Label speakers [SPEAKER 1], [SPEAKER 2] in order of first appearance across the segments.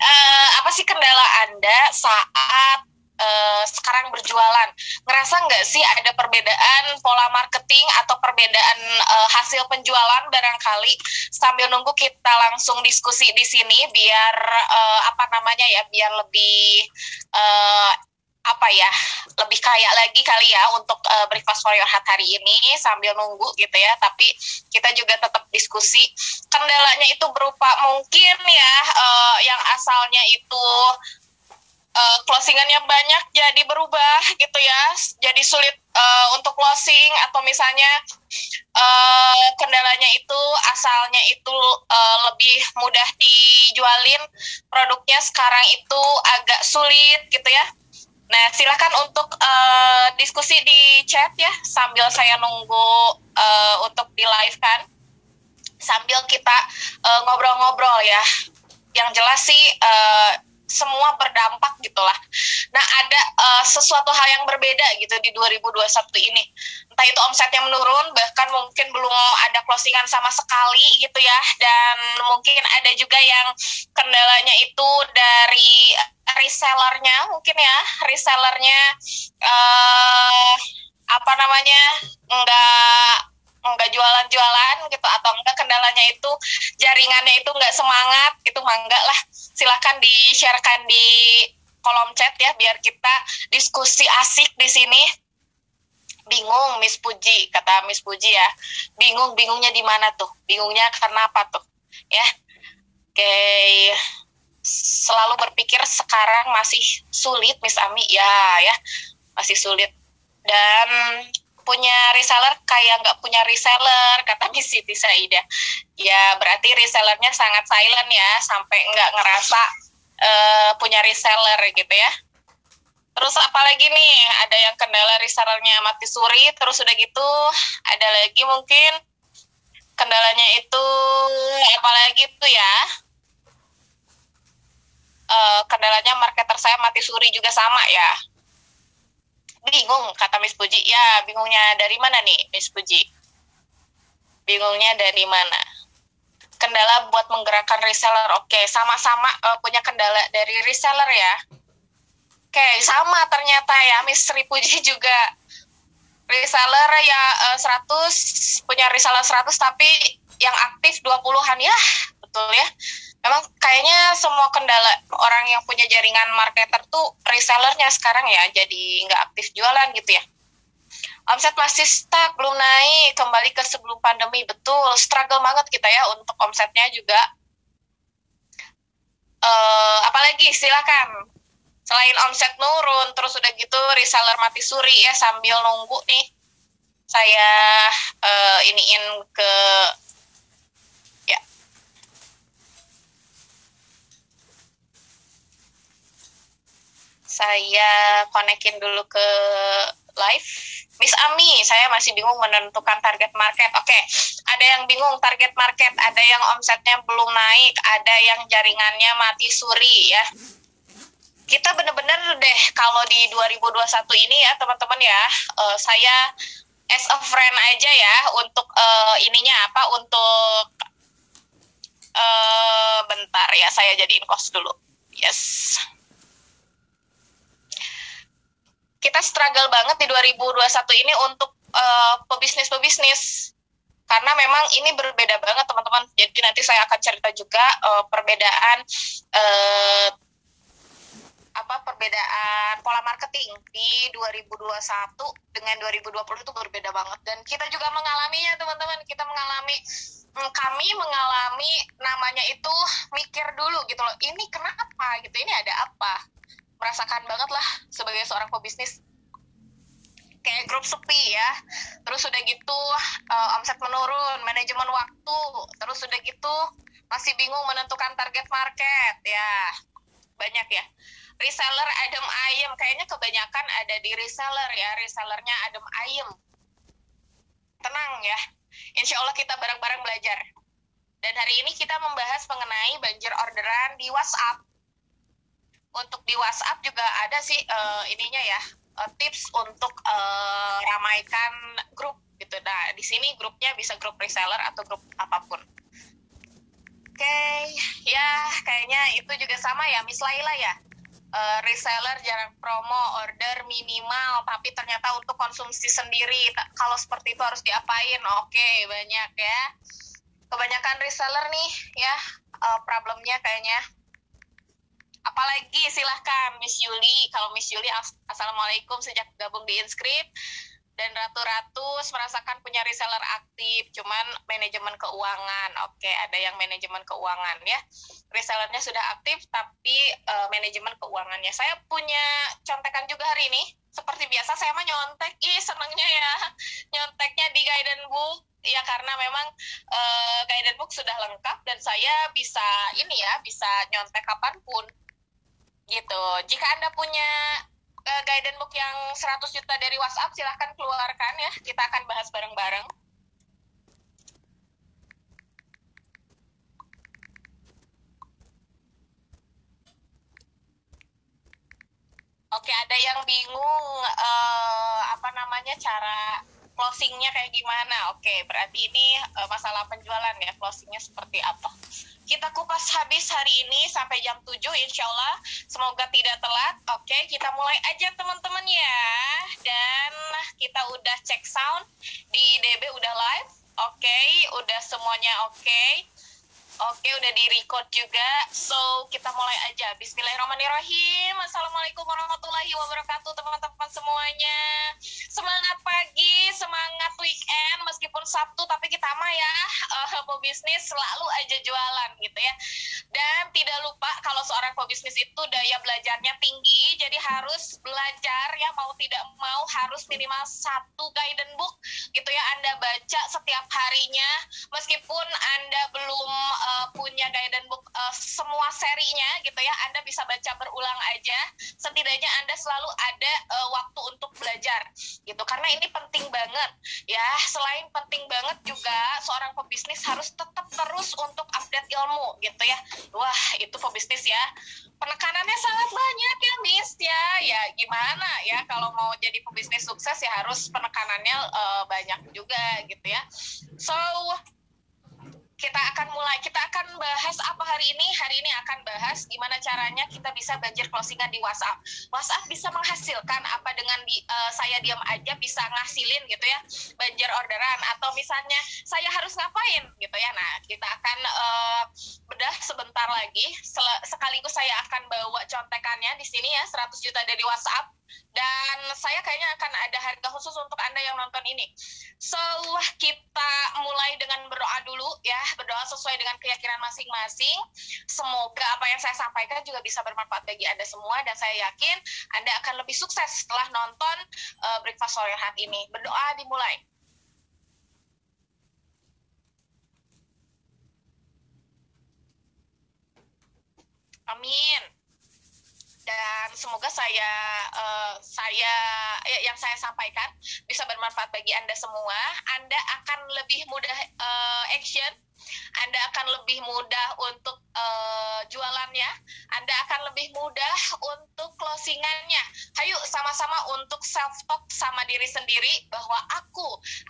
[SPEAKER 1] uh, apa sih kendala Anda saat uh, sekarang berjualan. Ngerasa nggak sih ada perbedaan pola marketing atau perbedaan uh, hasil penjualan barangkali sambil nunggu kita langsung diskusi di sini biar uh, apa namanya ya biar lebih uh, apa ya lebih kaya lagi kali ya untuk uh, breakfast for your heart hari ini sambil nunggu gitu ya. Tapi kita juga tetap diskusi. Kendalanya itu berupa mungkin ya uh, yang asalnya itu uh, closingannya banyak jadi berubah gitu ya. Jadi sulit uh, untuk closing atau misalnya uh, kendalanya itu asalnya itu uh, lebih mudah dijualin. Produknya sekarang itu agak sulit gitu ya nah silahkan untuk uh, diskusi di chat ya sambil saya nunggu uh, untuk di live kan sambil kita ngobrol-ngobrol uh, ya yang jelas sih uh, semua berdampak gitulah. Nah, ada uh, sesuatu hal yang berbeda gitu di 2021 ini. Entah itu omsetnya menurun, bahkan mungkin belum ada closingan sama sekali gitu ya. Dan mungkin ada juga yang kendalanya itu dari resellernya mungkin ya, resellernya uh, apa namanya enggak nggak jualan-jualan gitu atau enggak kendalanya itu jaringannya itu nggak semangat itu mah enggak lah. Silahkan di sharekan di kolom chat ya biar kita diskusi asik di sini. Bingung Miss Puji kata Miss Puji ya. Bingung bingungnya di mana tuh? Bingungnya karena apa tuh? Ya. Oke selalu berpikir sekarang masih sulit Miss Ami. Ya ya. Masih sulit. Dan punya reseller kayak nggak punya reseller kata Miss Siti Saida ya berarti resellernya sangat silent ya sampai nggak ngerasa uh, punya reseller gitu ya. Terus apalagi nih ada yang kendala resellernya mati suri terus udah gitu ada lagi mungkin kendalanya itu apalagi tuh ya uh, kendalanya marketer saya mati suri juga sama ya. Bingung kata Miss Puji. Ya bingungnya dari mana nih Miss Puji? Bingungnya dari mana? Kendala buat menggerakkan reseller. Oke sama-sama uh, punya kendala dari reseller ya. Oke sama ternyata ya Miss Sri Puji juga. Reseller ya uh, 100 punya reseller 100 tapi yang aktif 20-an ya betul ya memang kayaknya semua kendala orang yang punya jaringan marketer tuh resellernya sekarang ya jadi nggak aktif jualan gitu ya. Omset masih stuck belum naik kembali ke sebelum pandemi betul. Struggle banget kita ya untuk omsetnya juga. Uh, apalagi silakan. Selain omset nurun terus udah gitu reseller mati suri ya sambil nunggu nih. Saya uh, iniin ke saya konekin dulu ke live. Miss Ami, saya masih bingung menentukan target market. Oke, okay. ada yang bingung target market, ada yang omsetnya belum naik, ada yang jaringannya mati suri ya. Kita bener-bener deh kalau di 2021 ini ya teman-teman ya, uh, saya as a friend aja ya untuk uh, ininya apa untuk uh, bentar ya saya jadiin kos dulu. Yes kita struggle banget di 2021 ini untuk uh, pebisnis-pebisnis. Karena memang ini berbeda banget teman-teman. Jadi nanti saya akan cerita juga uh, perbedaan uh, apa perbedaan pola marketing di 2021 dengan 2020 itu berbeda banget. Dan kita juga mengalaminya teman-teman. Kita mengalami hmm, kami mengalami namanya itu mikir dulu gitu loh ini kenapa? gitu. Ini ada apa merasakan banget lah sebagai seorang pebisnis. Kayak grup sepi ya. Terus udah gitu uh, omset menurun manajemen waktu. Terus udah gitu masih bingung menentukan target market ya. Banyak ya. Reseller adem ayem. Kayaknya kebanyakan ada di reseller ya. Resellernya adem ayem. Tenang ya. Insya Allah kita bareng-bareng belajar. Dan hari ini kita membahas mengenai banjir orderan di WhatsApp untuk di WhatsApp juga ada sih uh, ininya ya uh, tips untuk uh, ramaikan grup gitu. Nah di sini grupnya bisa grup reseller atau grup apa pun. Oke okay. ya kayaknya itu juga sama ya Miss Laila ya uh, reseller jarang promo order minimal tapi ternyata untuk konsumsi sendiri kalau seperti itu harus diapain oke okay, banyak ya kebanyakan reseller nih ya uh, problemnya kayaknya apalagi silahkan Miss Yuli. Kalau Miss Yuli assalamualaikum sejak gabung di Inscript. Dan ratu-ratu merasakan punya reseller aktif cuman manajemen keuangan. Oke ada yang manajemen keuangan ya. Resellernya sudah aktif tapi uh, manajemen keuangannya. Saya punya contekan juga hari ini. Seperti biasa saya mah nyontek. Ih senangnya ya. Nyonteknya di guidance book. Ya karena memang uh, guidance book sudah lengkap dan saya bisa ini ya bisa nyontek kapan pun gitu. Jika anda punya uh, guidance book yang 100 juta dari WhatsApp silahkan keluarkan ya. Kita akan bahas bareng-bareng. Oke, ada yang bingung uh, apa namanya cara closingnya kayak gimana? Oke, berarti ini uh, masalah penjualan ya, closingnya seperti apa? kita kupas habis hari ini sampai jam 7 insya Allah. Semoga tidak telat. Oke kita mulai aja teman-teman ya. Dan kita udah cek sound di DB udah live. Oke udah semuanya oke Oke, udah di record juga. So, kita mulai aja. Bismillahirrahmanirrahim. Assalamualaikum warahmatullahi wabarakatuh, teman-teman semuanya. Semangat pagi, semangat weekend. Meskipun Sabtu, tapi kita mah ya, uh, pebisnis selalu aja jualan gitu ya. Dan tidak lupa kalau seorang pebisnis itu daya belajarnya tinggi, jadi harus belajar ya, mau tidak mau harus minimal satu guidance book gitu ya. Anda baca setiap harinya, meskipun Anda belum uh, punya guidance book uh, semua serinya gitu ya, Anda bisa baca berulang aja. Setidaknya Anda selalu ada uh, waktu untuk belajar gitu. Karena ini penting banget ya. Selain penting banget juga seorang pebisnis harus tetap terus untuk update ilmu gitu ya. Wah, itu pebisnis ya. Penekanannya sangat banyak ya, Miss ya. Ya gimana ya kalau mau jadi pebisnis sukses ya harus penekanannya uh, banyak juga gitu ya. So kita akan mulai kita akan bahas apa hari ini. Hari ini akan bahas gimana caranya kita bisa banjir closingan di WhatsApp. WhatsApp bisa menghasilkan apa dengan di, uh, saya diam aja bisa ngasilin gitu ya banjir orderan. Atau misalnya saya harus ngapain gitu ya. Nah kita akan uh, bedah sebentar lagi. Sekaligus saya akan bawa contekannya di sini ya 100 juta dari WhatsApp dan saya kayaknya akan ada harga khusus untuk Anda yang nonton ini. So, kita mulai dengan berdoa dulu ya, berdoa sesuai dengan keyakinan masing-masing. Semoga apa yang saya sampaikan juga bisa bermanfaat bagi Anda semua dan saya yakin Anda akan lebih sukses setelah nonton uh, Breakfast Sore Hat ini. Berdoa dimulai. Amin dan semoga saya uh, saya ya, yang saya sampaikan bisa bermanfaat bagi anda semua. Anda akan lebih mudah uh, action anda akan lebih mudah untuk uh, jualannya, Anda akan lebih mudah untuk closingannya. Hayu sama-sama untuk self talk sama diri sendiri bahwa aku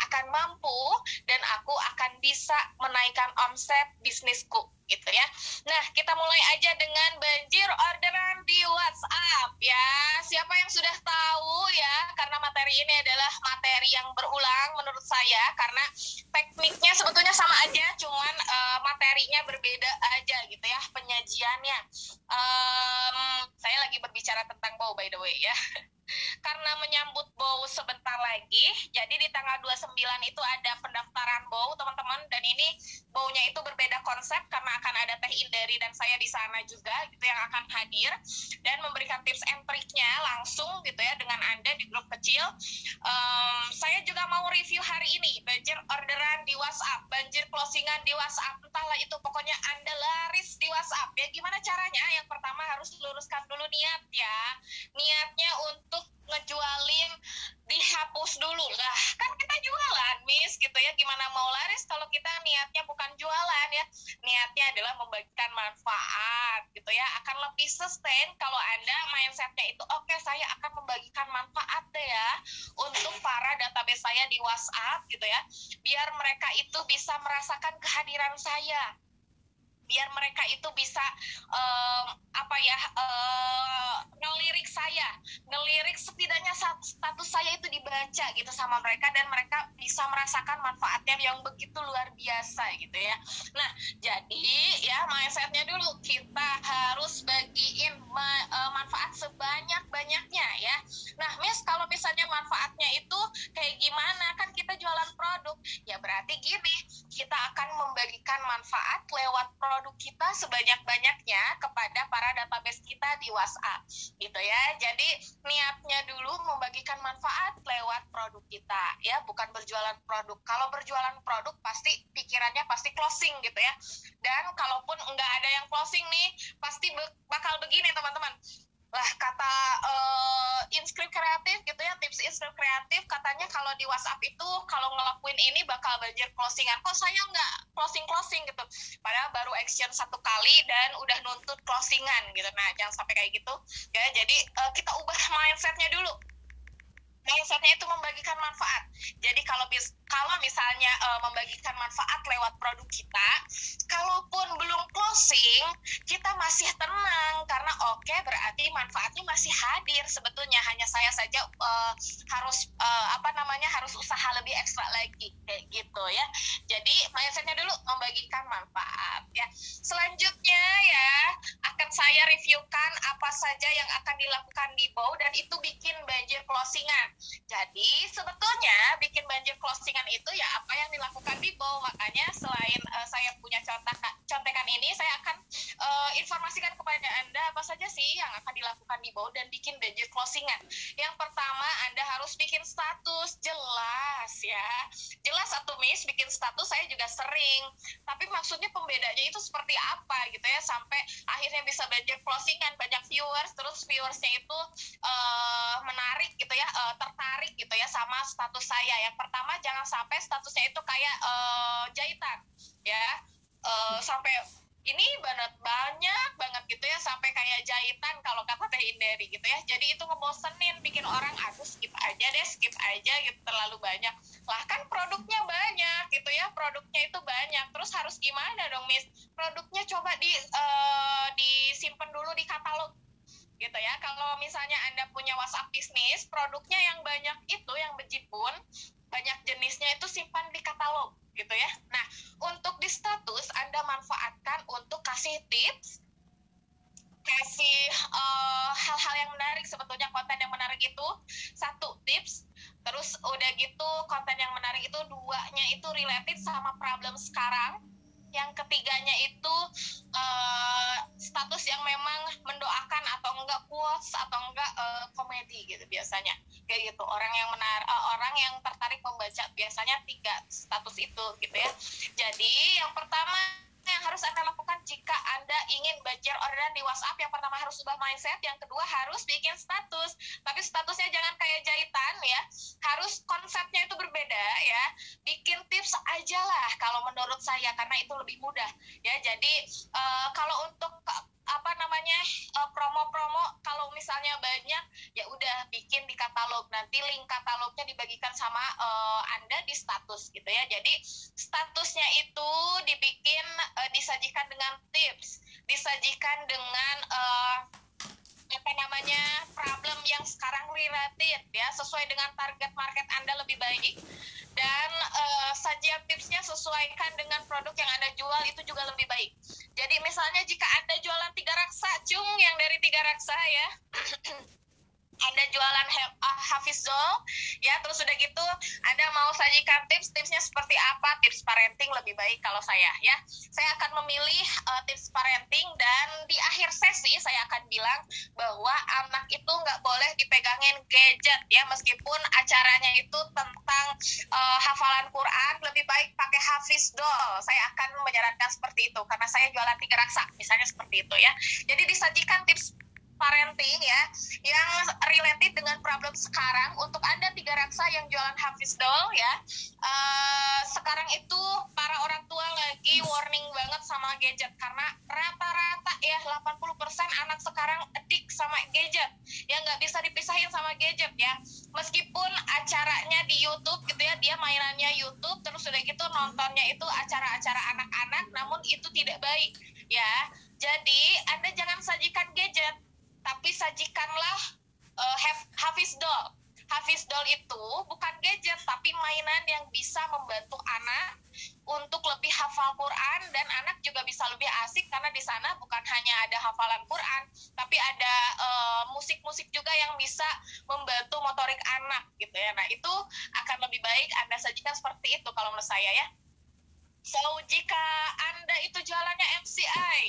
[SPEAKER 1] akan mampu dan aku akan bisa menaikkan omset bisnisku gitu ya. Nah, kita mulai aja dengan banjir orderan di WhatsApp ya. Siapa yang sudah tahu ya, karena materi ini adalah materi yang berulang menurut saya karena tekniknya sebetulnya sama aja, cuman uh, materinya berbeda aja gitu ya penyajiannya. Um, saya lagi berbicara tentang bau by the way ya. Karena menyambut bow sebentar lagi. Jadi di tanggal 29 itu ada pendaftaran bow teman-teman dan ini bownya itu berbeda konsep karena akan ada Teh Indari dan saya di sana juga gitu yang akan hadir dan memberikan tips and triknya langsung gitu ya dengan Anda di grup kecil. Um, saya juga mau review hari ini banjir orderan di WhatsApp, banjir closingan di WhatsApp, entahlah itu pokoknya Anda laris di WhatsApp. Ya gimana caranya? Yang pertama harus luruskan dulu niat ya. Niatnya untuk ngejualin dihapus dulu lah. Kan kita jualan miss gitu ya. Gimana mau laris kalau kita niatnya bukan jualan ya. Niatnya adalah membagikan manfaat gitu ya. Akan lebih sustain kalau anda mindsetnya itu oke okay, saya akan membagikan manfaat deh ya untuk para database saya di WhatsApp gitu ya. Biar mereka itu bisa merasakan kehadiran saya biar mereka itu bisa um, apa ya uh, ngelirik saya. Ngelirik setidaknya status saya itu dibaca gitu sama mereka dan mereka bisa merasakan manfaatnya yang begitu luar biasa gitu ya. Nah jadi ya mindsetnya dulu kita harus bagiin ma uh, manfaat sebanyak banyaknya ya. Nah miss kalau misalnya manfaatnya itu kayak gimana? Kan kita jualan produk. Ya berarti gini kita akan membagikan manfaat lewat produk kita sebanyak-banyaknya kepada para database kita di WhatsApp gitu ya. Jadi niatnya dulu membagikan manfaat lewat produk kita ya. Bukan berjualan produk. Kalau berjualan produk pasti pikirannya pasti closing gitu ya. Dan kalaupun nggak ada yang closing nih pasti bakal begini teman-teman lah kata uh, inskrip kreatif gitu ya tips inskrip kreatif katanya kalau di WhatsApp itu kalau ngelakuin ini bakal banjir closingan. Kok saya nggak closing closing gitu? Padahal baru action satu kali dan udah nuntut closingan gitu. Nah jangan sampai kayak gitu. Ya jadi uh, kita ubah mindsetnya dulu mindsetnya itu membagikan manfaat. Jadi kalau bis, kalau misalnya uh, membagikan manfaat lewat produk kita, kalaupun belum closing, kita masih tenang karena oke okay, berarti manfaatnya masih hadir sebetulnya. Hanya saya saja uh, harus uh, apa namanya harus usaha lebih ekstra lagi kayak gitu ya. Jadi mindsetnya dulu membagikan manfaat ya. Selanjutnya ya saya reviewkan apa saja yang akan dilakukan di BOW dan itu bikin banjir closingan. Jadi sebetulnya bikin banjir closingan itu ya apa yang dilakukan di Bow. Makanya selain uh, saya punya contoh contekan ini, saya akan uh, informasikan kepada Anda apa saja sih yang akan dilakukan di Bow dan bikin banjir closingan. Yang pertama Anda harus bikin status jelas ya. Jelas atau miss bikin status saya juga sering. Tapi maksudnya pembedanya itu seperti apa gitu ya sampai akhirnya bisa banjir closingan banyak viewers terus viewersnya itu uh, menarik gitu ya uh, tertarik gitu ya sama status saya. Yang pertama jangan sampai statusnya itu kayak uh, jahitan ya uh, sampai ini banget banyak banget gitu ya sampai kayak jahitan kalau kata Teh Inderi gitu ya jadi itu ngebosenin bikin orang aduh skip aja deh skip aja gitu terlalu banyak lah kan produknya banyak gitu ya produknya itu banyak terus harus gimana dong Miss produknya coba di uh, disimpan dulu di katalog gitu ya. Kalau misalnya Anda punya WhatsApp bisnis, produknya yang banyak itu yang bejibun, banyak jenisnya itu simpan di katalog gitu ya. Nah, untuk di status Anda tips kasih eh, hal-hal uh, yang menarik sebetulnya konten yang menarik itu satu tips terus udah gitu konten yang menarik itu duanya itu related sama problem sekarang. Yang ketiganya itu uh, status yang memang mendoakan atau enggak quotes atau enggak uh, komedi gitu biasanya. Kayak gitu orang yang menar uh, orang yang tertarik membaca biasanya tiga status itu gitu ya. Jadi yang pertama yang harus Anda lakukan jika Anda ingin bajar orderan di WhatsApp? Yang pertama harus ubah mindset, yang kedua harus bikin status. Tapi statusnya jangan kayak jahitan ya. Harus konsepnya itu berbeda ya. Bikin tips aja lah kalau menurut saya karena itu lebih mudah ya. Jadi uh, kalau untuk apa namanya uh, promo-promo kalau misalnya banyak ya udah bikin di katalog. Nanti link katalognya dibagikan sama uh, anda di status gitu ya. Jadi statusnya itu dibikin uh, disajikan dengan tips disajikan dengan uh, apa namanya problem yang sekarang related ya sesuai dengan target market anda lebih baik. Dan uh, sajian tipsnya sesuaikan dengan produk yang anda jual itu juga lebih baik. Jadi misalnya jika anda jualan yang dari tiga raksa ya Anda jualan uh, Hafiz Zol, ya terus udah gitu Anda mau sajikan tips, tipsnya seperti apa? Tips parenting lebih baik kalau saya ya. Saya akan memilih uh, tips parenting dan di akhir sesi saya akan bilang bahwa anak itu nggak boleh dipegangin gadget ya meskipun acaranya itu tentang uh, hafalan Quran lebih baik pakai Hafiz Doll. Saya akan menyarankan seperti itu karena saya jualan tiga raksa misalnya seperti itu ya. Jadi disajikan tips parenting ya yang related dengan problem sekarang untuk anda tiga raksa yang jualan Hafiz doll ya uh, sekarang itu para orang tua lagi warning banget sama gadget karena rata-rata ya 80% anak sekarang edik sama gadget ya nggak bisa dipisahin sama gadget ya. Meskipun acaranya di YouTube gitu ya dia mainannya YouTube terus udah gitu nontonnya itu acara-acara anak-anak namun itu tidak baik ya. Jadi anda jangan sajikan gadget tapi sajikanlah uh, Hafiz Doll Hafiz Doll itu bukan gadget tapi mainan yang bisa membantu anak untuk lebih hafal Quran dan anak juga bisa lebih asik karena di sana bukan hanya ada hafalan Quran tapi ada eh, musik-musik uh, juga yang bisa membantu motorik anak gitu ya. Nah, itu akan lebih baik Anda sajikan seperti itu kalau menurut saya ya. So, jika Anda itu jualannya MCI,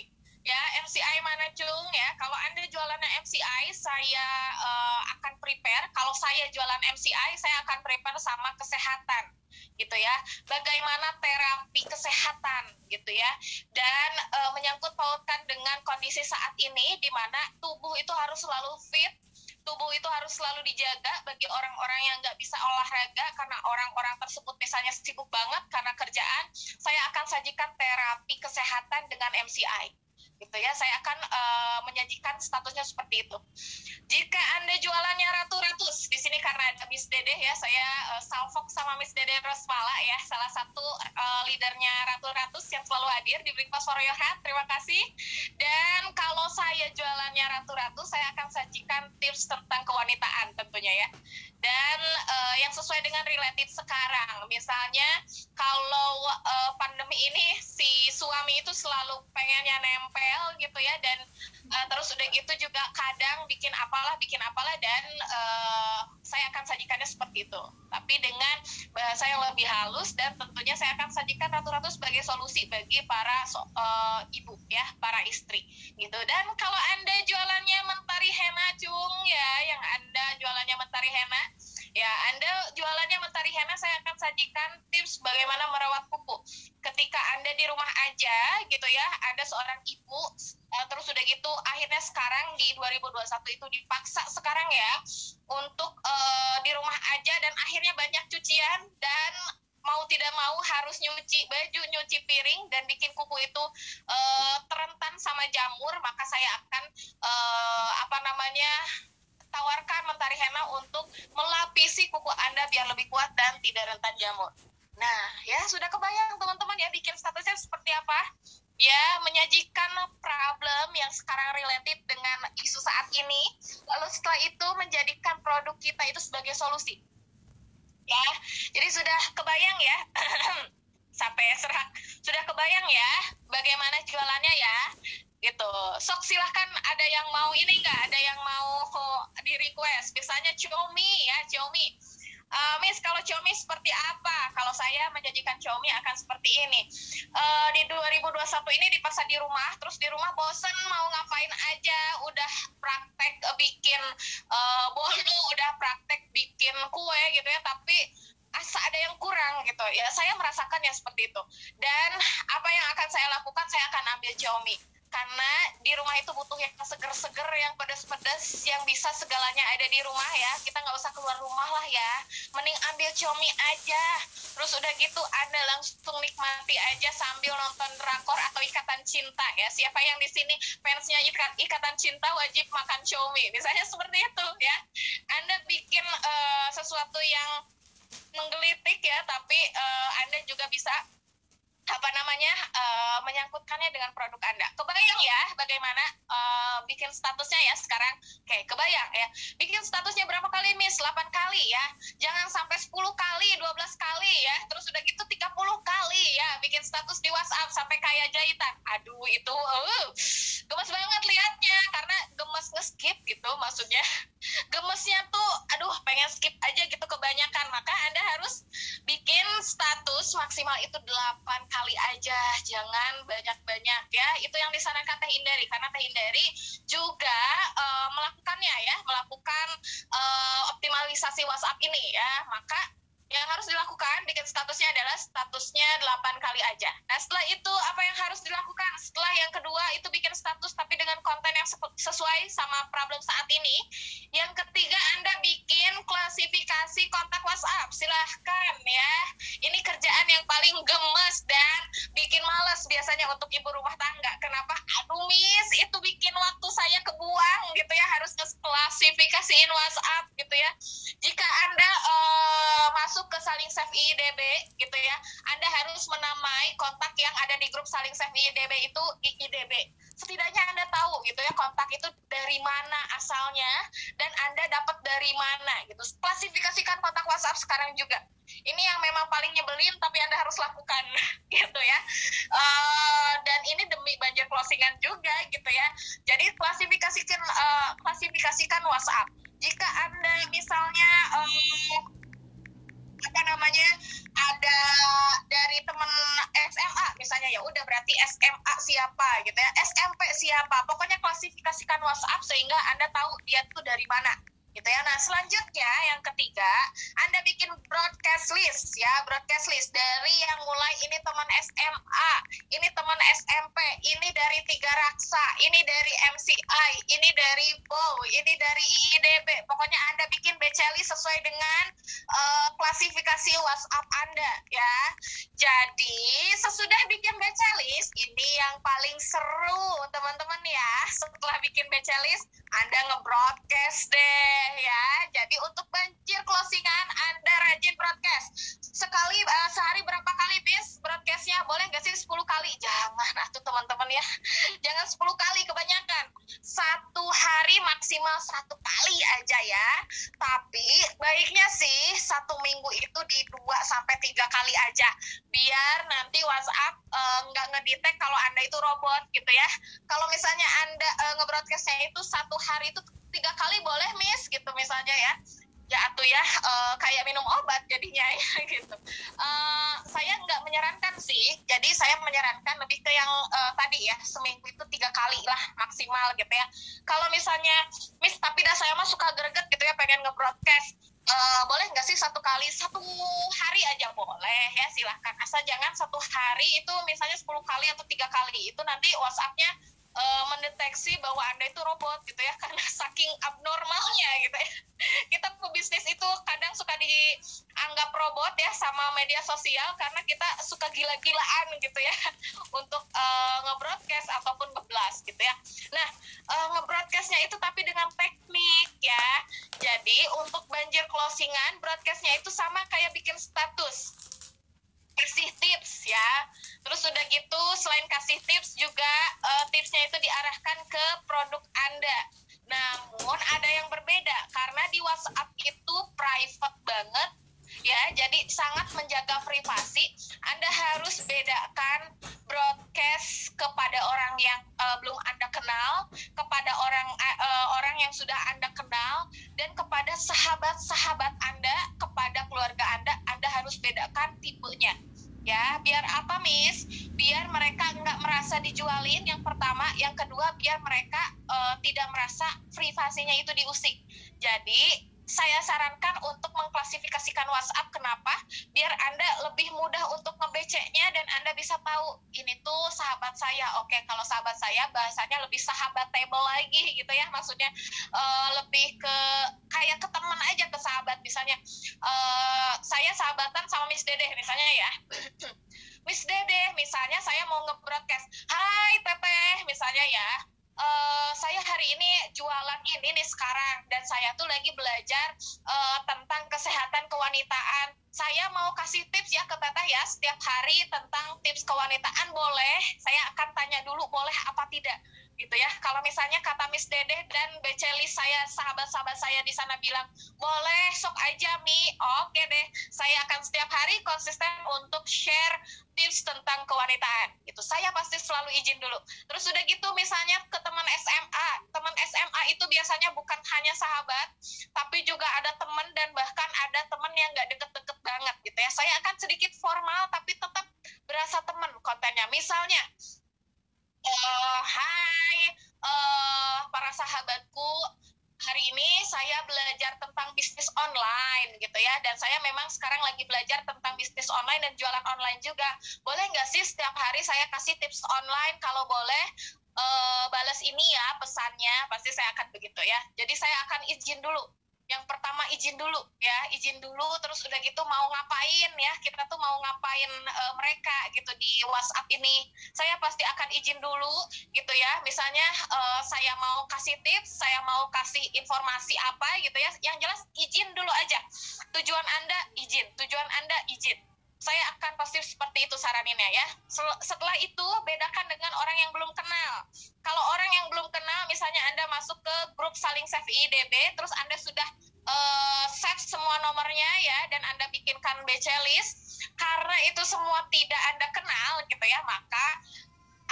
[SPEAKER 1] ya MCI mana cung ya? Kalau anda jualannya MCI saya uh, akan prepare. Kalau saya jualan MCI saya akan prepare sama kesehatan gitu ya. Bagaimana terapi kesehatan gitu ya. Dan uh, menyangkut pautkan dengan kondisi saat ini di mana tubuh itu harus selalu fit tubuh itu harus selalu dijaga bagi orang-orang yang nggak bisa olahraga karena orang-orang tersebut misalnya sibuk banget karena kerjaan saya akan sajikan terapi kesehatan dengan MCI gitu ya saya akan uh, menyajikan statusnya seperti itu. Jika anda jualannya ratu-ratus di sini karena ada Miss Dede ya saya uh, salfok sama Miss Dede Rosmala ya salah satu uh, leadernya ratu-ratus yang selalu hadir di Breakfast for Your Heart. Terima kasih. Dan kalau saya jualannya ratu-ratus saya akan sajikan tips tentang kewanitaan tentunya ya dan uh, yang sesuai dengan related sekarang. Misalnya kalau uh, pandemi ini si suami itu selalu pengennya nempel gitu ya dan uh, terus udah gitu juga kadang bikin apalah bikin apalah dan uh, saya akan sajikannya seperti itu. Tapi dengan bahasa yang lebih halus dan tentunya saya akan sajikan ratu-ratu sebagai solusi bagi para so, uh, ibu ya para istri gitu. Dan kalau anda jualannya mentari henna cung ya yang anda jualannya mentari henna Ya, Anda jualannya Mentari Hena, saya akan sajikan tips bagaimana merawat kuku. Ketika Anda di rumah aja, gitu ya, Anda seorang ibu, uh, terus udah gitu, akhirnya sekarang di 2021 itu dipaksa sekarang ya, untuk uh, di rumah aja, dan akhirnya banyak cucian, dan mau tidak mau harus nyuci baju, nyuci piring, dan bikin kuku itu uh, terentan sama jamur, maka saya akan, uh, apa namanya, tawarkan mentari henna untuk melapisi kuku Anda biar lebih kuat dan tidak rentan jamur. Nah, ya sudah kebayang teman-teman ya bikin statusnya seperti apa? Ya, menyajikan problem yang sekarang related dengan isu saat ini, lalu setelah itu menjadikan produk kita itu sebagai solusi. Ya, jadi sudah kebayang ya, sampai serak, sudah kebayang ya bagaimana jualannya ya gitu sok silahkan ada yang mau ini nggak ada yang mau request misalnya Xiaomi ya Xiaomi. Uh, Miss kalau Xiaomi seperti apa? Kalau saya menjanjikan Xiaomi akan seperti ini. Uh, di 2021 ini dipaksa di rumah terus di rumah bosen mau ngapain aja udah praktek bikin uh, bolu udah praktek bikin kue gitu ya tapi asa ada yang kurang gitu. Ya saya merasakan ya seperti itu. Dan apa yang akan saya lakukan saya akan ambil Xiaomi karena di rumah itu butuh yang seger-seger yang pedas-pedas yang bisa segalanya ada di rumah ya. Kita nggak usah keluar rumah lah ya. Mending ambil comi aja. Terus udah gitu anda langsung nikmati aja sambil nonton drakor atau ikatan cinta ya. Siapa yang di sini fansnya ikat, ikatan cinta wajib makan comi misalnya seperti itu ya. Anda bikin uh, sesuatu yang menggelitik ya tapi uh, anda juga bisa apa namanya uh, menyangkutkannya dengan produk anda. Kebayang ya bagaimana uh, bikin statusnya ya sekarang? Oke kebayang ya. Bikin statusnya berapa kali miss? 8 kali ya. Jangan sampai 10 kali 12 kali ya. Terus udah gitu 30 kali ya bikin status di WhatsApp sampai kayak jahitan. Aduh itu uh, gemes banget liatnya. Karena gemes nge-skip gitu maksudnya. Gemesnya tuh aduh pengen skip aja gitu kebanyakan. Maka anda harus bikin status maksimal itu 8 kali aja. Jangan banyak-banyak ya. Itu yang disarankan Teh Hindari karena Teh Hindari juga uh, melakukannya ya. Melakukan uh, optimalisasi WhatsApp ini ya. Maka yang harus dilakukan bikin statusnya adalah statusnya 8 kali aja. Nah setelah itu apa yang harus dilakukan? Setelah yang kedua itu bikin status tapi dengan konten yang sesuai sama problem saat ini. Yang ketiga Anda bikin klasifikasi kontak WhatsApp. Silahkan ya. Ini kerjaan yang paling gemes dan bikin males biasanya untuk ibu rumah tangga. Kenapa? Aduh miss itu bikin waktu saya kebuang gitu ya harus klasifikasiin WhatsApp gitu ya. Jika Anda uh, masuk masuk ke saling save IDB gitu ya, Anda harus menamai kontak yang ada di grup saling save IDB itu IDB setidaknya anda tahu gitu ya kontak itu dari mana asalnya dan anda dapat dari mana gitu. Klasifikasikan kontak WhatsApp sekarang juga. Ini yang memang paling nyebelin tapi anda harus lakukan gitu ya. Uh, dan ini demi banjir closingan juga gitu ya. Jadi klasifikasikan uh, klasifikasikan WhatsApp. Jika anda misalnya misalnya ya udah berarti SMA siapa? Gitu ya. SMP siapa? Pokoknya klasifikasikan WhatsApp sehingga anda tahu dia tuh dari mana gitu ya. Nah selanjutnya yang ketiga, Anda bikin broadcast list ya, broadcast list dari yang mulai ini teman SMA, ini teman SMP, ini dari Tiga Raksa, ini dari MCI, ini dari BOW, ini dari IIDB. Pokoknya Anda bikin BC list sesuai dengan uh, klasifikasi WhatsApp Anda ya. Jadi sesudah bikin BC list, ini yang paling seru teman-teman ya. Setelah bikin BC list, Anda nge-broadcast deh ya. Jadi untuk banjir closingan Anda rajin broadcast. Sekali uh, sehari berapa kali bis broadcastnya? Boleh nggak sih 10 kali? Jangan atuh teman-teman ya. Jangan 10 kali kebanyakan. Satu hari maksimal satu kali aja ya. Tapi baiknya sih satu minggu itu di dua sampai tiga kali aja. Biar nanti WhatsApp uh, nggak ngedetect kalau Anda itu robot gitu ya. Kalau misalnya Anda uh, ngebroadcastnya itu satu hari itu tiga kali boleh miss gitu misalnya ya. Ya atau ya uh, kayak minum obat jadinya ya gitu. Uh, saya nggak menyarankan sih. Jadi saya menyarankan lebih ke yang uh, tadi ya seminggu itu tiga kali lah maksimal gitu ya. Kalau misalnya miss tapi dah saya mah suka greget gitu ya pengen nge-broadcast uh, boleh nggak sih satu kali satu hari aja? Boleh ya silahkan. Asal jangan satu hari itu misalnya 10 kali atau tiga kali itu nanti WhatsAppnya uh, mendeteksi bahwa anda itu robot gitu ya karena saking abnormalnya gitu ya. Kita pebisnis itu kadang suka dianggap robot ya sama media sosial karena kita suka gila-gilaan gitu ya untuk uh, ngebroadcast ataupun ngeblas gitu ya. Nah uh, ngebroadcastnya itu tapi dengan teknik ya. Jadi untuk banjir closingan broadcastnya itu sama kayak bikin status kasih tips ya. Terus udah gitu selain kasih tips juga uh, tipsnya itu diarahkan ke produk Anda. Namun ada yang berbeda karena di WhatsApp itu private banget ya. Jadi sangat menjaga privasi. Anda harus bedakan broadcast kepada orang yang uh, belum Anda kenal, kepada orang uh, orang yang sudah Anda kenal dan kepada sahabat-sahabat Anda, kepada keluarga Anda harus bedakan tipenya. Ya biar apa Miss? Biar mereka nggak merasa dijualin yang pertama. Yang kedua biar mereka uh, tidak merasa privasinya itu diusik. Jadi saya sarankan untuk mengklasifikasikan WhatsApp. Kenapa? Biar Anda lebih mudah untuk ngebeceknya dan Anda bisa tahu ini tuh sahabat saya. Oke, kalau sahabat saya bahasanya lebih sahabat table lagi gitu ya. Maksudnya uh, lebih ke kayak ke teman aja ke sahabat misalnya. Uh, saya sahabatan sama Miss Dede misalnya ya. Miss Dede, misalnya saya mau nge-broadcast, Hai Teteh, misalnya ya, uh, saya hari ini jualan ini nih sekarang dan saya tuh lagi belajar uh, tentang kesehatan kewanitaan. Saya mau kasih tips ya ke Teteh ya setiap hari tentang tips kewanitaan boleh. Saya akan tanya dulu boleh apa tidak gitu ya. Kalau misalnya kata Miss Dede dan Beceli saya sahabat-sahabat saya di sana bilang boleh sok aja Mi, oke deh. Saya akan setiap hari konsisten untuk share tips tentang kewanitaan gitu. Saya pasti selalu izin dulu. Terus udah gitu misalnya ke teman SMA, teman SMA itu biasanya bukan hanya sahabat, tapi juga ada teman dan bahkan ada teman yang nggak deket-deket banget gitu ya. Saya akan sedikit formal tapi tetap berasa teman kontennya. Misalnya uh, hai. Uh, para sahabatku hari ini saya belajar tentang bisnis online gitu ya. Dan saya memang sekarang lagi belajar tentang bisnis online dan jualan online juga. Boleh nggak sih setiap hari saya kasih tips online? Kalau boleh uh, balas ini ya pesannya. Pasti saya akan begitu ya. Jadi saya akan izin dulu yang pertama izin dulu ya. Izin dulu terus udah gitu mau ngapain ya. Kita tuh mau ngapain e, mereka gitu di WhatsApp ini. Saya pasti akan izin dulu gitu ya. Misalnya e, saya mau kasih tips saya mau kasih informasi apa gitu ya. Yang jelas izin dulu aja. Tujuan anda izin. Tujuan anda izin saya akan pasti seperti itu saraninnya ya. Setelah itu bedakan dengan orang yang belum kenal. Kalau orang yang belum kenal, misalnya Anda masuk ke grup saling save IDB, terus Anda sudah uh, save semua nomornya ya, dan Anda bikinkan BC list, karena itu semua tidak Anda kenal gitu ya, maka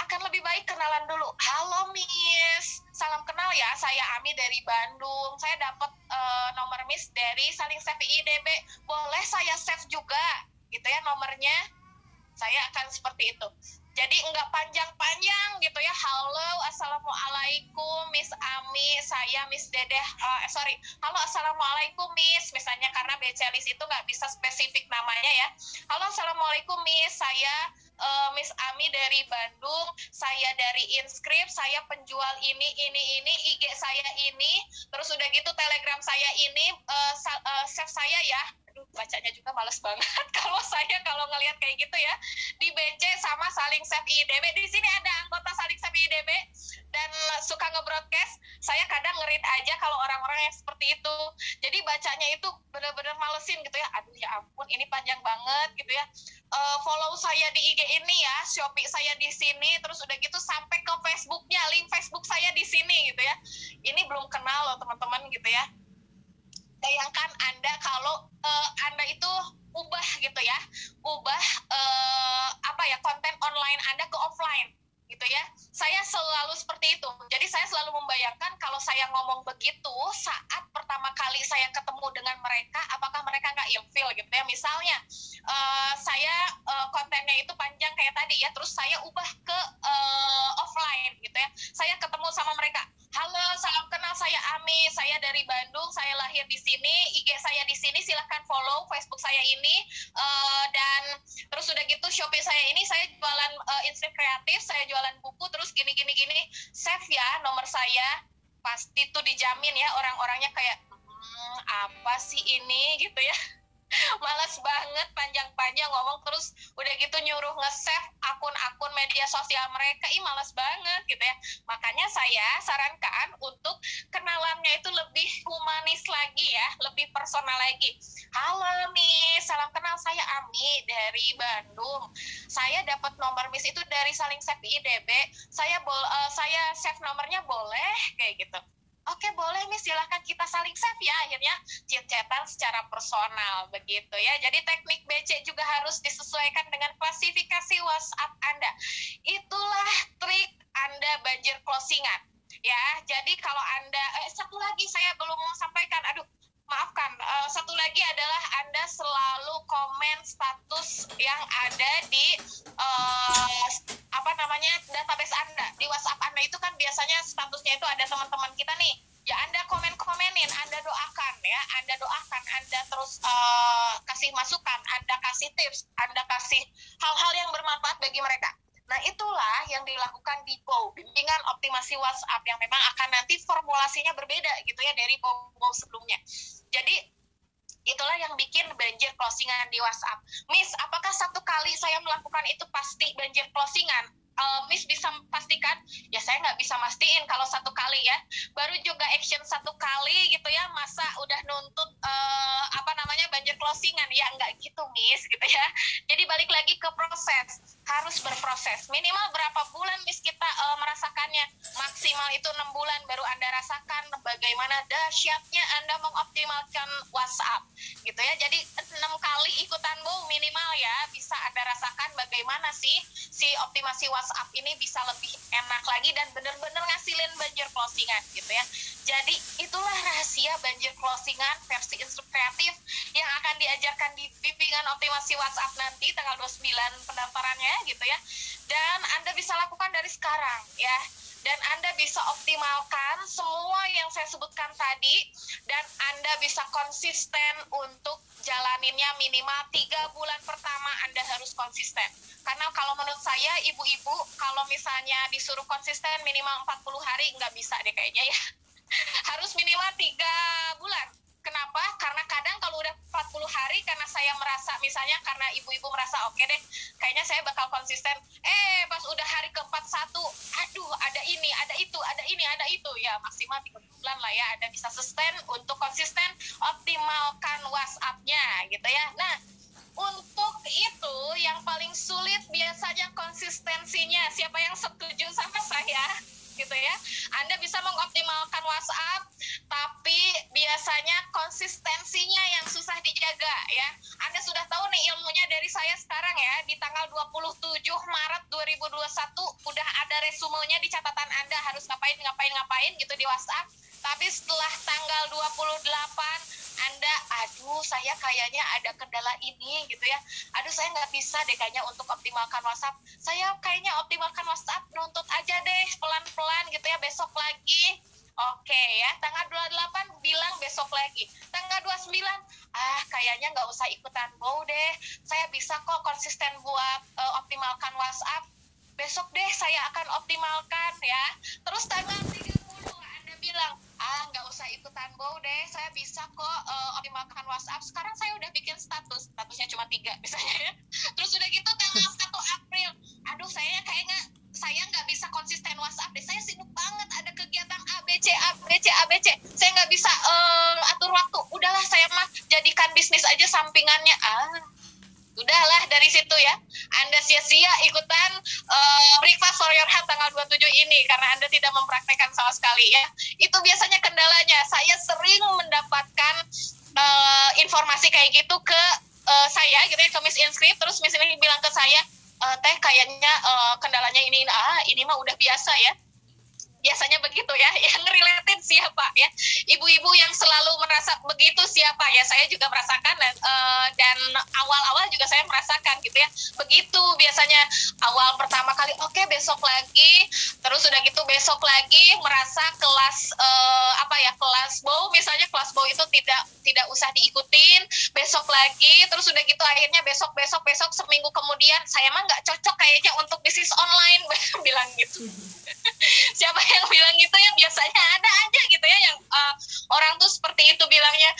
[SPEAKER 1] akan lebih baik kenalan dulu. Halo Miss, salam kenal ya, saya Ami dari Bandung. Saya dapat uh, nomor Miss dari saling save IDB. Boleh saya save juga? Gitu ya nomornya saya akan seperti itu. Jadi enggak panjang-panjang gitu ya. Halo assalamualaikum Miss Ami saya Miss Dedeh uh, sorry. Halo assalamualaikum Miss. Misalnya karena BCLIS itu nggak bisa spesifik namanya ya. Halo assalamualaikum Miss. Saya uh, Miss Ami dari Bandung. Saya dari Inscript. Saya penjual ini ini ini. IG saya ini. Terus udah gitu Telegram saya ini uh, uh, save saya ya bacanya juga males banget. Kalau saya kalau ngelihat kayak gitu ya di BC sama saling save IDB di sini ada anggota saling save IDB dan suka ngebroadcast. Saya kadang ngerit aja kalau orang-orang yang seperti itu. Jadi bacanya itu bener-bener malesin gitu ya. Aduh ya ampun ini panjang banget gitu ya. Uh, follow saya di IG ini ya Shopee saya di sini terus udah gitu sampai ke Facebooknya link Facebook saya di sini gitu ya. Ini belum kenal loh teman-teman gitu ya bayangkan Anda kalau uh, Anda itu ubah gitu ya, ubah uh, apa ya konten online Anda ke offline gitu ya. Saya selalu seperti itu. Jadi saya selalu membayangkan kalau saya ngomong begitu saat pertama kali saya ketemu dengan mereka, apakah mereka nggak ilfil gitu ya. Misalnya uh, saya uh, kontennya itu panjang kayak tadi ya, terus saya ubah ini namanya database ya dan Anda bisa optimalkan semua yang saya sebutkan tadi dan Anda bisa konsisten untuk jalaninnya minimal tiga bulan pertama Anda harus konsisten. Karena kalau menurut saya ibu-ibu kalau misalnya disuruh konsisten minimal 40 hari nggak bisa deh kayaknya ya. harus minimal tiga bulan Kenapa? Karena kadang kalau udah 40 hari karena saya merasa misalnya karena ibu-ibu merasa oke okay deh, kayaknya saya bakal konsisten. Eh, pas udah hari ke-41, aduh ada ini, ada itu, ada ini, ada itu. Ya maksimal 3 bulan lah ya Ada bisa sustain untuk konsisten optimalkan WhatsApp-nya gitu ya. Nah, untuk itu yang paling sulit biasanya konsistensinya. Siapa yang setuju sama saya? Gitu ya. Anda bisa mengoptimalkan WhatsApp, tapi biasanya konsistensinya yang susah dijaga ya. Anda sudah tahu nih ilmunya dari saya sekarang ya, di tanggal 27 Maret 2021 udah ada resumenya di catatan Anda harus ngapain ngapain ngapain gitu di WhatsApp. Tapi setelah tanggal 28 anda, aduh saya kayaknya ada kendala ini gitu ya. Aduh saya nggak bisa deh kayaknya untuk optimalkan WhatsApp. Saya kayaknya optimalkan WhatsApp nuntut aja deh pelan-pelan gitu ya besok lagi. Oke ya, tanggal 28 bilang besok lagi. Tanggal 29, ah kayaknya nggak usah ikutan bow deh. Saya bisa kok konsisten buat uh, optimalkan WhatsApp. Besok deh saya akan optimalkan ya. Terus tanggal 30 Anda bilang, ah nggak usah ikutan bow deh saya bisa kok optimalkan WhatsApp sekarang saya udah bikin status. Statusnya cuma tiga misalnya ya. Terus udah gitu tanggal 1 April. Aduh saya kayaknya saya nggak bisa konsisten WhatsApp deh. Saya sibuk banget ada kegiatan ABC ABC ABC saya nggak bisa uh, atur waktu. Udahlah saya mah jadikan bisnis aja sampingannya. Ah udahlah dari situ ya. Anda sia-sia ikutan uh, breakfast for your heart tanggal 27 ini karena Anda tidak mempraktekkan sama sekali ya. Itu biasanya kendalanya. Saya sering mendapatkan uh, informasi kayak gitu ke uh, saya gitu ya ke Miss Inscript terus Miss ini bilang ke saya e, teh kayaknya uh, kendalanya ini ah ini mah udah biasa ya. Biasanya begitu ya yang related siapa ya? Ibu-ibu yang selalu merasa begitu siapa ya? Saya juga merasakan dan uh, dan awal-awal juga saya merasakan gitu ya. Begitu biasanya awal pertama kali oke okay, besok lagi. Terus sudah gitu besok lagi merasa kelas uh, apa ya kelas bow misalnya kelas bow itu tidak tidak usah diikutin besok lagi terus sudah gitu akhirnya besok besok besok seminggu kemudian saya mah nggak cocok kayaknya untuk bisnis online bilang gitu. Siapa yang bilang gitu ya? Biasanya ada aja gitu ya yang uh, orang tuh seperti itu bilangnya.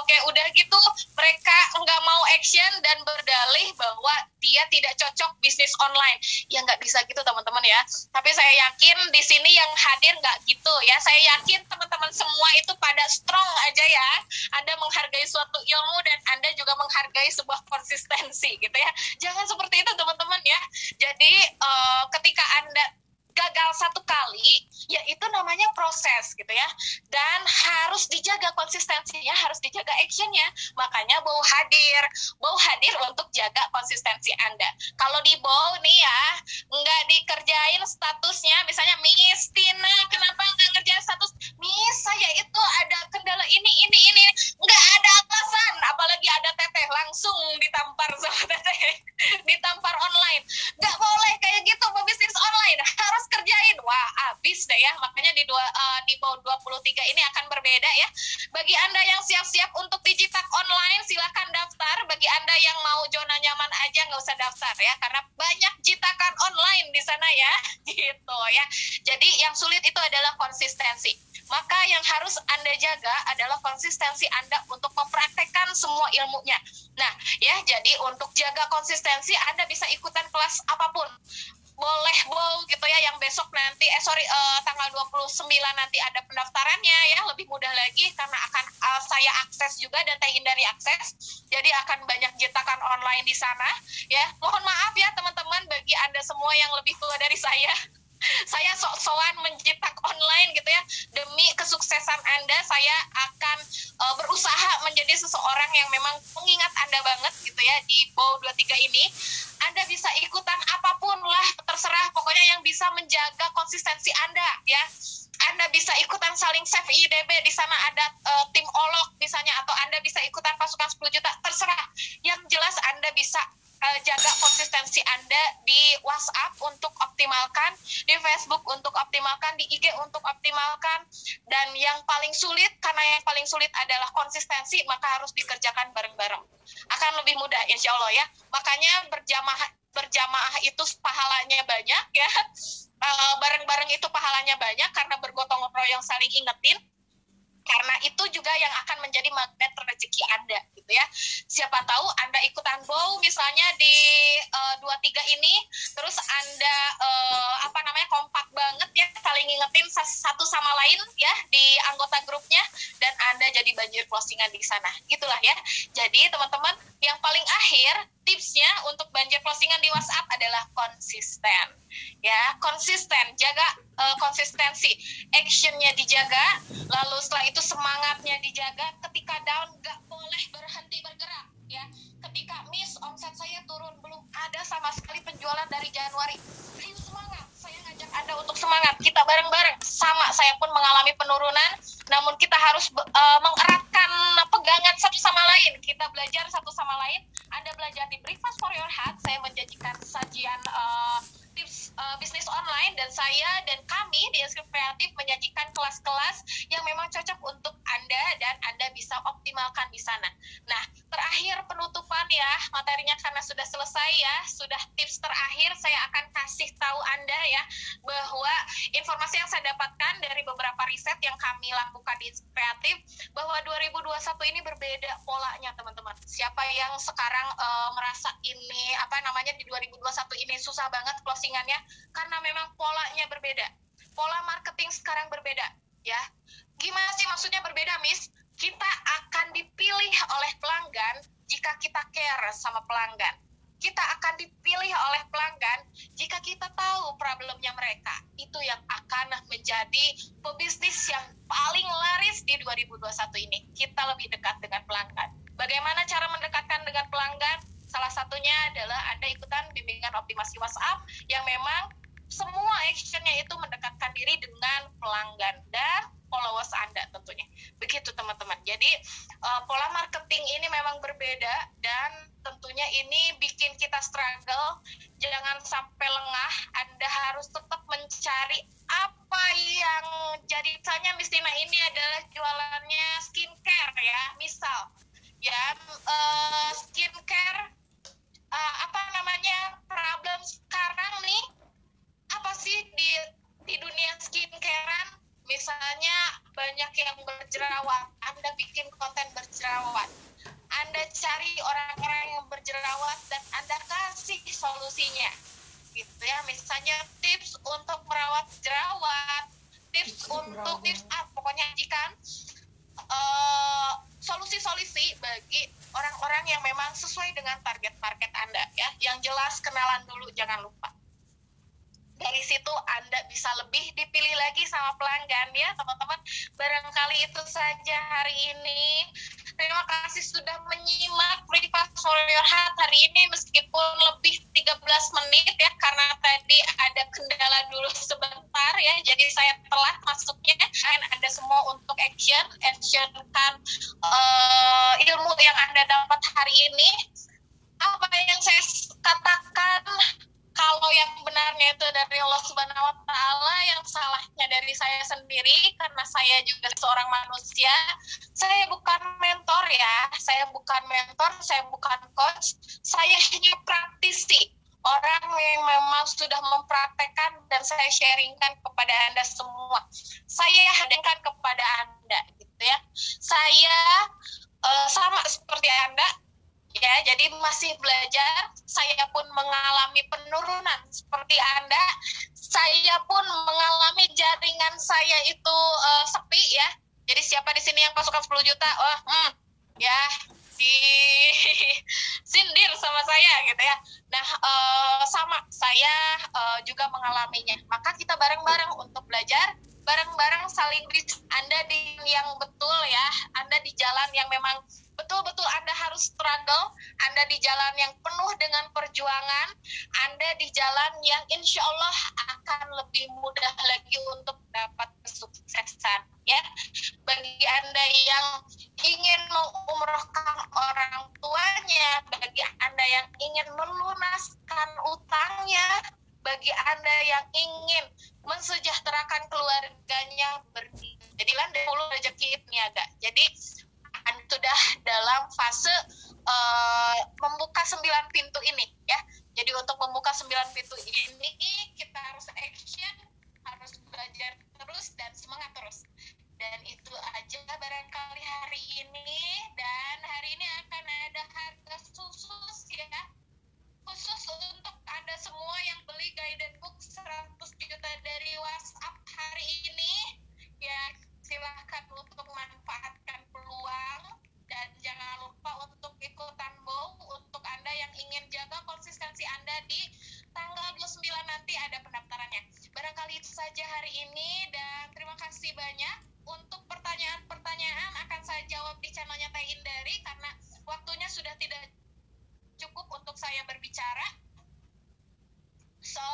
[SPEAKER 1] Oke okay, udah gitu mereka nggak mau action dan berdalih bahwa dia tidak cocok bisnis online. Ya nggak bisa gitu teman-teman ya. Tapi saya yakin di sini yang hadir nggak gitu ya. Saya yakin teman-teman semua itu pada strong aja ya. Anda menghargai suatu ilmu dan anda juga menghargai sebuah konsistensi gitu ya. Jangan seperti itu teman-teman ya. Jadi uh, ketika anda gagal satu kali, ya itu namanya proses gitu ya. Dan harus dijaga konsistensinya, harus dijaga actionnya. Makanya bau hadir, bau hadir untuk jaga konsistensi Anda. Kalau di bau nih ya, nggak dikerjain statusnya, misalnya Miss Tina, kenapa nggak ngerjain status? Miss, saya itu ada kendala ini, ini, ini. Nggak ada alasan, apalagi ada teteh langsung ditampar sama teteh, ditampar online. Nggak boleh kayak gitu pebisnis online, harus kerjain. Wah habis deh ya. Makanya di dua uh, di bawah 23 ini akan berbeda ya. Bagi anda yang siap-siap untuk digitak online silahkan daftar. Bagi anda yang mau zona nyaman aja nggak usah daftar ya. Karena banyak jitakan online di sana ya. Gitu ya. Jadi yang sulit itu adalah konsistensi. Maka yang harus anda jaga adalah konsistensi anda untuk mempraktekkan semua ilmunya. Nah ya jadi untuk jaga konsistensi anda bisa ikutan kelas apa pun boleh bow gitu ya yang besok nanti eh sorry uh, tanggal 29 nanti ada pendaftarannya ya lebih mudah lagi karena akan uh, saya akses juga dan teh dari akses jadi akan banyak jetakan online di sana ya. Mohon maaf ya teman-teman bagi anda semua yang lebih tua dari saya saya sok-sokan mencetak online gitu ya. Demi kesuksesan Anda saya akan uh, berusaha menjadi seseorang yang memang mengingat Anda banget gitu ya di Bow 23 ini. Anda bisa ikutan apa pun lah terserah. Pokoknya yang bisa menjaga konsistensi Anda ya. Anda bisa ikutan saling save IDB di sana ada uh, tim olok misalnya atau Anda bisa ikutan pasukan 10 juta terserah. Yang jelas Anda bisa uh, jaga konsistensi Anda di WhatsApp untuk optimalkan, di Facebook untuk optimalkan, di IG untuk optimalkan, dan yang paling sulit karena yang paling sulit adalah konsistensi, maka harus dikerjakan bareng-bareng. Akan lebih mudah, insya Allah ya. Makanya berjamaah berjamaah itu pahalanya banyak ya. Uh, bareng-bareng itu pahalanya banyak karena bergotong royong saling ingetin karena itu juga yang akan menjadi magnet rezeki Anda gitu ya. Siapa tahu Anda ikutan bow misalnya di uh, dua tiga ini terus Anda uh, apa namanya kompak banget ya saling ngingetin satu sama lain ya di anggota grupnya dan Anda jadi banjir closingan di sana. Gitulah ya. Jadi teman-teman yang paling akhir tipsnya untuk banjir closingan di WhatsApp adalah konsisten. Ya, konsisten, jaga uh, konsistensi. Actionnya dijaga, lalu setelah itu semangatnya dijaga. Ketika down nggak boleh berhenti bergerak. Ya, ketika miss omset saya turun belum ada sama sekali penjualan dari Januari. Ayo semangat, saya ngajak anda untuk semangat. Kita bareng-bareng. Sama, saya pun mengalami penurunan namun kita harus uh, mengeratkan pegangan satu sama lain. Kita belajar satu sama lain. Anda belajar di Breakfast for Your Heart. Saya menjanjikan sajian uh, tips uh, bisnis online. Dan saya dan kami di Eskrip Kreatif menyajikan kelas-kelas yang memang cocok untuk anda dan anda bisa optimalkan di sana. Nah terakhir penutupan ya materinya karena sudah selesai ya sudah tips terakhir saya akan kasih tahu anda ya bahwa informasi yang saya dapatkan dari beberapa riset yang kami lakukan di kreatif bahwa 2021 ini berbeda polanya teman-teman. Siapa yang sekarang uh, merasa ini apa namanya di 2021 ini susah banget closingannya karena memang polanya berbeda. Pola marketing sekarang berbeda ya. Gimana sih maksudnya berbeda, Miss? Kita akan dipilih oleh pelanggan jika kita care sama pelanggan kita akan dipilih oleh pelanggan jika kita tahu problemnya mereka. Itu yang akan menjadi pebisnis yang paling laris di 2021 ini. Kita lebih dekat dengan pelanggan. Bagaimana cara mendekatkan dengan pelanggan? Salah satunya adalah Anda ikutan bimbingan optimasi WhatsApp yang memang semua actionnya itu mendekatkan diri dengan pelanggan dan followers Anda tentunya. Begitu teman-teman. Jadi uh, pola marketing ini memang berbeda dan tentunya ini bikin kita struggle. Jangan sampai lengah. Anda harus tetap mencari apa yang jadi misalnya Mistina ini adalah jualannya skincare ya, misal ya uh, bukan coach, saya hanya praktisi. Orang yang memang sudah mempraktekkan dan saya sharingkan kepada Anda semua. Saya hadirkan kepada Anda gitu ya. Saya uh, sama seperti Anda ya jadi masih belajar saya pun mengalami penurunan seperti anda saya pun mengalami jaringan saya itu uh, sepi ya jadi siapa di sini yang pasukan 10 juta oh hmm, ya di sindir sama saya gitu ya. Nah uh, sama saya uh, juga mengalaminya. Maka kita bareng-bareng untuk belajar bareng-bareng saling anda di yang betul ya anda di jalan yang memang betul-betul Anda harus struggle, Anda di jalan yang penuh dengan perjuangan, Anda di jalan yang insya Allah akan lebih mudah lagi untuk dapat kesuksesan. Ya, bagi Anda yang ingin mengumrohkan orang tuanya, bagi Anda yang ingin melunaskan utangnya, bagi Anda yang ingin mensejahterakan keluarganya berdiri. Jadi landai mulu rezeki niaga. Jadi sudah dalam fase uh, membuka sembilan pintu ini ya. Jadi untuk membuka sembilan pintu ini kita harus action, harus belajar terus dan semangat terus. Dan itu aja barangkali hari ini dan hari ini akan ada harga khusus ya khusus untuk anda semua yang beli guided book 100 juta dari WhatsApp hari ini ya silahkan untuk memanfaatkan peluang dan jangan lupa untuk ikutan bow untuk Anda yang ingin jaga konsistensi Anda di tanggal 29 nanti ada pendaftarannya. Barangkali itu saja hari ini dan terima kasih banyak. Untuk pertanyaan-pertanyaan akan saya jawab di channelnya Teh Indari karena waktunya sudah tidak cukup untuk saya berbicara. So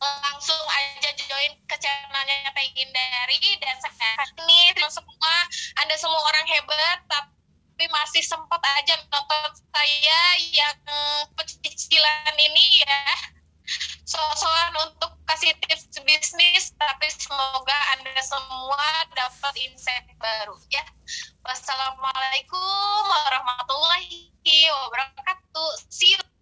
[SPEAKER 1] langsung aja join ke channelnya Peggy Indari dan saya ini semua Anda semua orang hebat tapi masih sempat aja nonton saya yang pecicilan ini ya. So, soal untuk kasih tips bisnis tapi semoga anda semua dapat insight baru ya. Wassalamualaikum warahmatullahi wabarakatuh. See you.